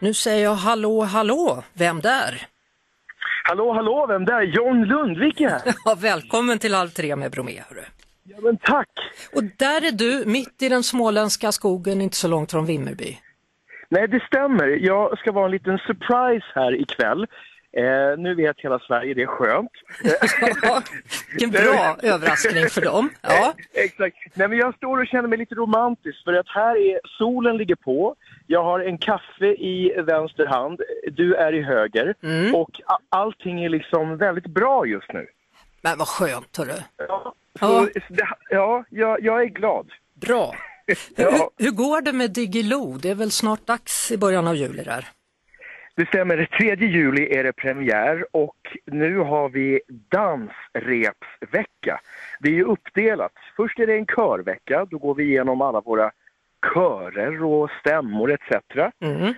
Nu säger jag hallå, hallå, vem där? Hallå, hallå, vem där? John Lundvik är här. Ja, välkommen till Halv tre med Bromé. Hörru. Ja, men tack. Och där är du, mitt i den småländska skogen, inte så långt från Vimmerby. Nej, det stämmer. Jag ska vara en liten surprise här ikväll. Eh, nu vet hela Sverige, det är skönt. Ja, Vilken bra överraskning för dem. Ja. Exakt. Nej, men jag står och känner mig lite romantisk för att här är solen ligger på. Jag har en kaffe i vänster hand, du är i höger Mm. och allting är liksom väldigt bra just nu. Men vad skönt, hörru. Ja, Ja. så, det, ja jag, jag är glad. Bra. Ja. Hur, hur går det med Diggiloo? Det är väl snart dags i början av juli där? Det stämmer, 3 juli är det premiär och nu har vi dansrepsvecka. Det är ju uppdelat. Först är det en körvecka, då går vi igenom alla våra körer och stämmor etc. Mm.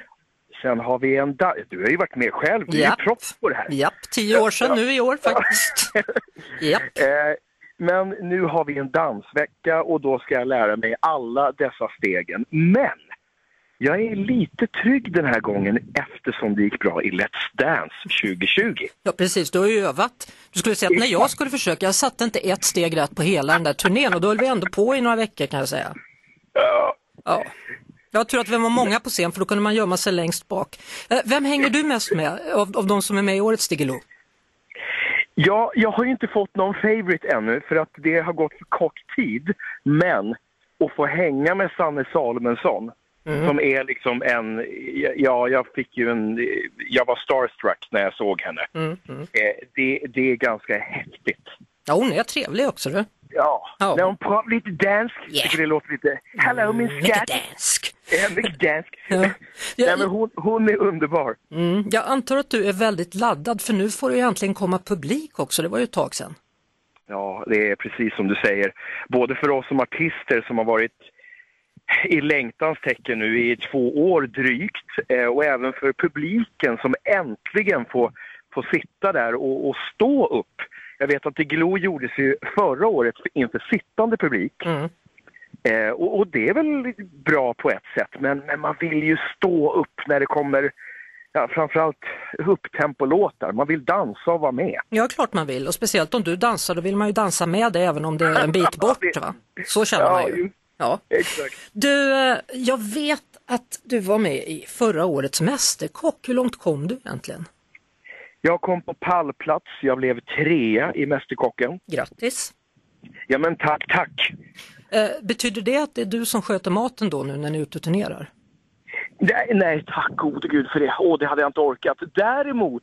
Sen har vi en... Du har ju varit med själv, du är Japp. ju proffs på det här. Japp, tio år sedan nu i år faktiskt. Japp. Eh, men nu har vi en dansvecka och då ska jag lära mig alla dessa stegen. Men jag är lite trygg den här gången eftersom det gick bra i Let's Dance 2020. Ja precis, du har ju övat. Du skulle säga att när jag skulle försöka, jag satte inte ett steg rätt på hela den där turnén och då höll vi ändå på i några veckor kan jag säga. Ja. Jag tror att vi var många på scen för då kunde man gömma sig längst bak. Eh, Vem hänger du mest med av, av de som är med i årets Diggiloo? Ja, jag har ju inte fått någon favorite ännu för att det har gått för kort tid. Men att få hänga med Sanne Salomonsson som är liksom en, ja jag fick ju en, jag var starstruck när jag såg henne. Eh, Det, det är ganska häftigt. Ja hon är trevlig också du. Ja, Ja. när hon pratar lite dansk, Yeah. tycker det låter lite, hallå min Mycket skatt. dansk. Ja, mycket dansk. Ja. Nej, men hon, hon är underbar. mm, jag antar att du är väldigt laddad för nu får det ju äntligen komma publik också, det var ju ett tag sedan. Ja, det är precis som du säger. Både för oss som artister som har varit i längtans tecken nu i två år drygt eh, och även för publiken som äntligen får, får sitta där och, och stå upp. Jag vet att Glo gjordes ju förra året inför sittande publik. Mm. Eh, och, och det är väl bra på ett sätt, men, men man vill ju stå upp när det kommer ja, framförallt upptempolåtar. Man vill dansa och vara med. Ja, klart man vill och speciellt om du dansar då vill man ju dansa med dig även om det är en bit bort. Va? Så känner Ja, man ju. Ja. Exakt. Du, eh, jag vet att du var med i förra årets Mästerkock. Hur långt kom du egentligen? Jag kom på pallplats, jag blev trea i Mästerkocken. Grattis! Ja men tack, tack. Eh, betyder det att det är du som sköter maten då nu när ni är ute och turnerar? Nej, nej tack gode gud för det. Åh, det hade jag inte orkat. Däremot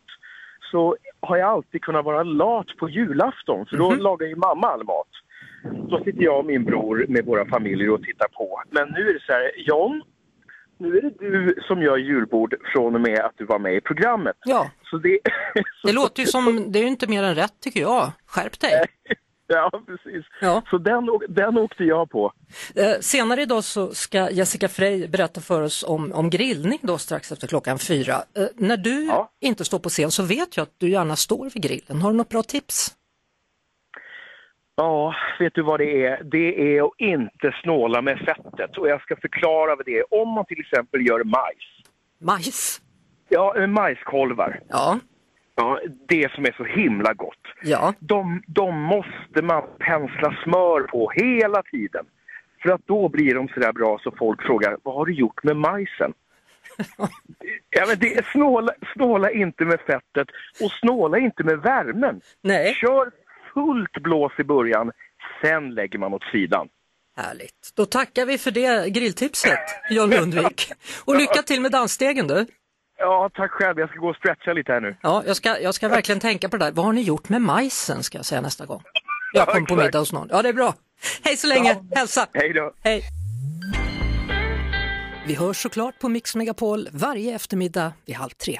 så har jag alltid kunnat vara lat på julafton, för då lagar ju mamma all mat. Då sitter jag och min bror med våra familjer och tittar på. Men nu är det så här, John, nu är det du som gör julbord från och med att du var med i programmet. Ja, Så det... det låter ju som, det är ju inte mer än rätt tycker jag. Skärp dig! Ja, precis. Ja. Så den, den åkte jag på. Eh, senare idag så ska Jessica Frey berätta för oss om, om grillning då strax efter klockan fyra. Eh, när du Ja. inte står på scen så vet jag att du gärna står vid grillen. Har du något bra tips? Ja, vet du vad det är? Det är att inte snåla med fettet. Och jag ska förklara vad det är. Om man till exempel gör majs. Majs? Ja, eh, majskolvar. Ja, Ja, det som är så himla gott. ja. De, de måste man pensla smör på hela tiden. För att då blir de så där bra så folk frågar, vad har du gjort med majsen? ja, men det snåla, snåla inte med fettet och snåla inte med värmen. Nej. Kör fullt blås i början, sen lägger man åt sidan. Härligt. Då tackar vi för det grilltipset, John Lundvik. Och lycka till med dansstegen du. Ja, tack själv. Jag ska gå och stretcha lite här nu. Ja, jag ska, jag ska verkligen tänka på det där. Vad har ni gjort med majsen ska jag säga nästa gång. Jag kommer på middag hos någon. Ja, det är bra. Hej så länge, hälsa! Hej då. Hej! Vi hörs såklart på Mix Megapol varje eftermiddag vid halv tre.